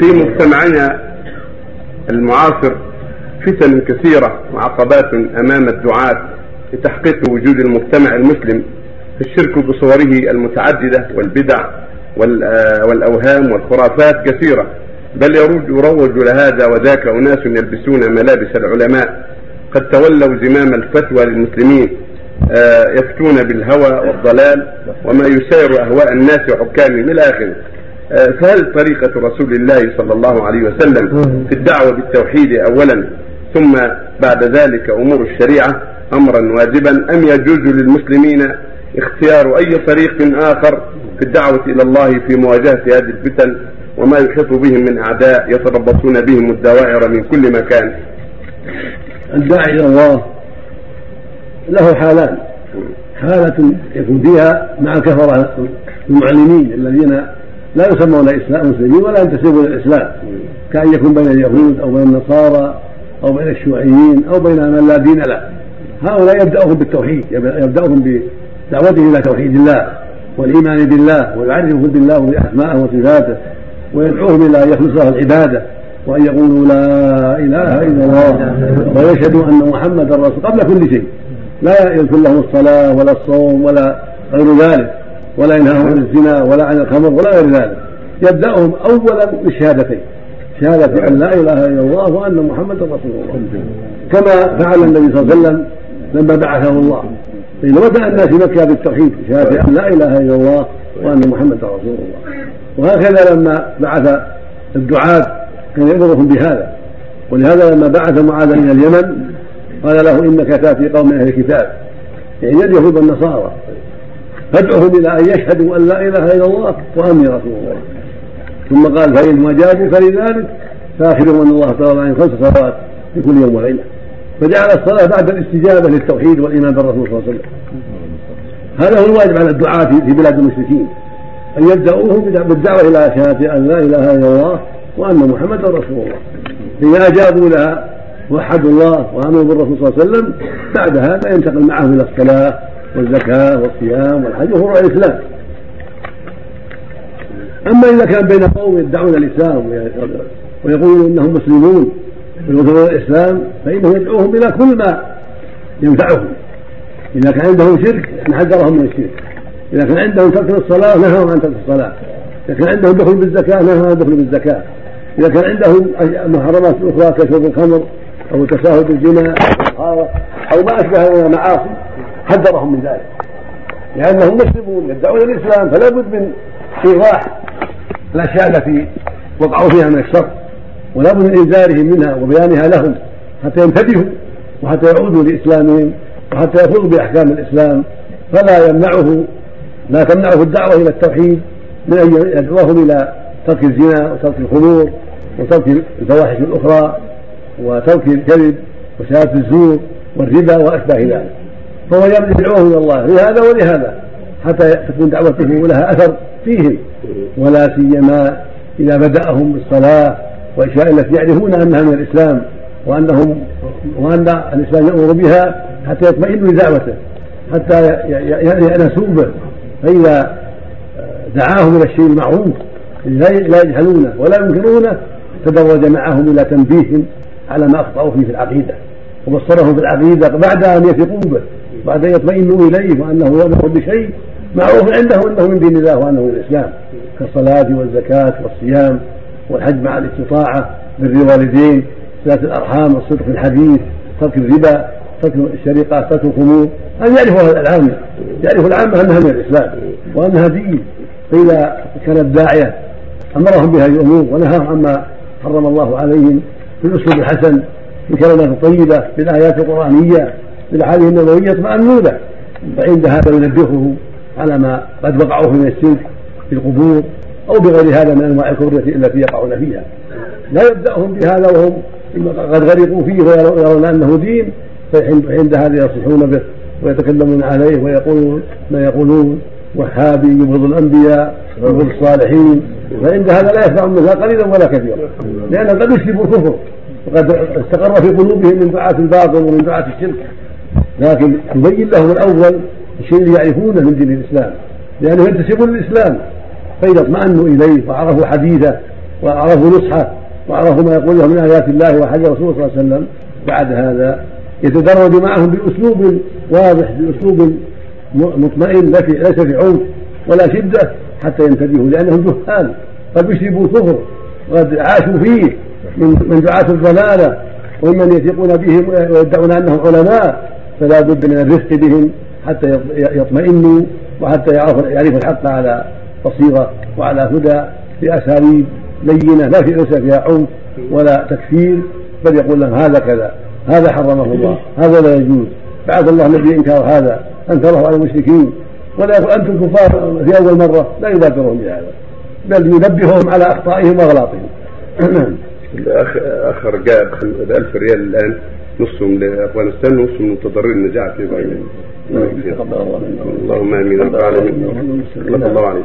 في مجتمعنا المعاصر فتن كثيرة وعقبات أمام الدعاة لتحقيق وجود المجتمع المسلم الشرك بصوره المتعددة والبدع والأوهام والخرافات كثيرة. بل يروج لهذا وذاك أناس يلبسون ملابس العلماء قد تولوا زمام الفتوى للمسلمين يفتون بالهوى والضلال وما يسير أهواء الناس وحكامهم إلى آخره. فهل طريقة رسول الله صلى الله عليه وسلم في الدعوة بالتوحيد أولا ثم بعد ذلك أمور الشريعة أمرا واجبا أم يجوز للمسلمين اختيار أي طريق آخر في الدعوة إلى الله في مواجهة هذه الفتن وما يحيط بهم من أعداء يتربصون بهم الدوائر من كل مكان؟ الداعي إلى الله له حالان. حالة يكون فيها مع الكفرة المعلمين الذين لا يسمون إسلام مسلمين ولا ينتسبون إلى الإسلام. كأن يكون بين اليهود أو بين النصارى أو بين الشيوعيين أو بين من لا دين له. هؤلاء يبدأهم بالتوحيد يبدأهم بدعوته إلى توحيد الله والإيمان بالله ويعرفهم بالله باسمائه وصفاته ويدعوهم إلى أن يخلص العبادة وأن يقولوا لا إله إلا الله ويشهدوا أن محمدا رسول قبل كل شيء. لا يذكر لهم الصلاة ولا الصوم ولا غير ذلك. ولا ينهاهم عن الزنا ولا عن الخمر ولا غير ذلك. يبدأهم أولا بالشهادتين شهادة أن لا إله إلا الله وأن محمدا رسول الله. كما فعل النبي صلى الله عليه وسلم لما بعثه الله. فإن بدأ الناس في مكة بالتوحيد شهادة أن لا إله إلا الله وأن محمدا رسول الله. وهكذا لما بعث الدعاة كان يأمرهم بهذا. ولهذا لما بعث معاذ إلى اليمن قال له إنك تأتي قوم أهل الكتاب يعني اليهود والنصارى. فادعهم إلى أن يشهدوا أن لا إله إلا الله وأني رسول الله. ثم قال فإن اجابوا فلذلك فاخبروا أن الله تعالى عن خمس صلوات في كل يوم وليلة. فجعل الصلاة بعد الاستجابة للتوحيد والإيمان بالرسول صلى الله عليه وسلم. هذا هو الواجب على الدعاة في بلاد المشركين أن يبدأوهم بالدعوة إلى شهادة أن لا إله إلا الله وأن محمدا رسول الله. إذا أجابوا لها وحدوا الله وآمنوا بالرسول صلى الله عليه وسلم بعد هذا ينتقل معهم إلى الصلاة والزكاة والصيام والحج وفروع الإسلام. أما إذا كان بين قوم يدعون الإسلام ويقولون إنهم مسلمون ويظهرون الإسلام فإنه يدعوهم إلى كل ما ينفعهم. إذا كان عندهم شرك نحذرهم من الشرك. إذا كان عندهم ترك الصلاة نهاهم عن ترك الصلاة. إذا كان عندهم دخول بالزكاة نهاهم عن الدخول بالزكاة. إذا كان عندهم محرمات أخرى كشرب الخمر أو التساهل بالزنا أو ما أشبه من المعاصي حذرهم من ذلك. لأنهم مسلمون يدعون الإسلام فلا بد من إيضاح الأشياء التي وقعوا فيها من الشر ولا بد من إنذارهم منها وبيانها لهم حتى ينتبهوا وحتى يعودوا لإسلامهم وحتى يفوزوا بأحكام الإسلام. فلا يمنعه لا تمنعه الدعوة إلى التوحيد من أن يدعوهم إلى ترك الزنا وترك الخمور وترك الفواحش الأخرى وترك الكذب وشهادة الزور والربا وأشباه ذلك. فهو يدعوهم إلى الله. لهذا ولهذا. حتى تكون دعوته لها أثر فيهم. ولا سيما إذا بدأهم بالصلاة والاشياء التي يعرفون أنها من الإسلام وانهم وأن الإسلام يأمر بها حتى يطمئنوا لدعوته. حتى يأنسوا به فإذا دعاهم إلى الشيء المعروف لا يجهلونه ولا ينكرونه تدرج معهم إلى تنبيههم على ما أخطأوا فيه في العقيدة. وبصرهم في العقيدة بعد أن يثقوا به. بعد أن يطمئنوا إليه وأنه يامر بشيء معروف عنده أنه من دين الله وأنه من الإسلام. كالصلاة والزكاة والصيام والحج مع الاستطاعة بر الوالدين صله الأرحام الصدق في الحديث ترك الربا ترك الشريقات ترك الخمور. ان يعرفوا العامه يعرف العامه أنها من الإسلام وأنها دين. فاذا كان الداعيه أمرهم بهذه الأمور ونهاهم عما حرم الله عليهم بالاسلوب الحسن بالكلمات الطيبه بالآيات القرآنية. بالاحاديث النبويه له فعند هذا ينبهه على ما قد وقعوا من الشرك في القبور أو بغير هذا من أنواع الكفر التي يقعون فيها. لا يبدأهم بهذا وهم قد غرقوا فيه ويرون أنه دين فعند هذا يصيحون به ويتكلمون عليه ويقولون ما يقولون. وهابي يبغض الأنبياء يبغض الصالحين. فعند هذا لا يسمع منها قليلا ولا كثيرا. لأن قد يشربوا الكفر. وقد استقر في قلوبهم من دعاة الباطل ومن دعاة الشرك. لكن يبين لهم الأول الشيء اللي يعرفونه من دين الإسلام لأنه ينتسبون للإسلام. فإذا اطمأنوا إليه وعرفوا حديثه وعرفوا نصحه وعرفوا ما يقول له من آيات الله وحديث رسوله صلى الله عليه وسلم بعد هذا يتدرج معهم بأسلوب واضح بأسلوب مطمئن ليس في عنف ولا شدة حتى ينتبهوا لأنهم جهال. قد يشربوا الكفر وقد عاشوا فيه من من دعاة الضلالة وممن يثقون بهم ويدعون أنهم علماء. فلا بد من الرفق بهم حتى يطمئنوا وحتى يعرفوا يعرفوا الحق على بصيرة وعلى هدى بأساليب لينة. لا في ليس فيها عنف ولا تكفير بل يقول لهم هذا كذا هذا حرمه الله هذا لا يجوز. بعث الله النبي انكار هذا أنكره على المشركين. ولا يقول أنتم كفار في أول مرة. لا يبادرهم بهذا بل ينبههم على أخطائهم وأغلاطهم. الاخ اخر جاء ب 1000 ريال الآن. نصهم لافغانستان ونصهم للمتضررين النجاح في بايدن تقبل الله منا اللهم آمين رب العالمين. الله عليك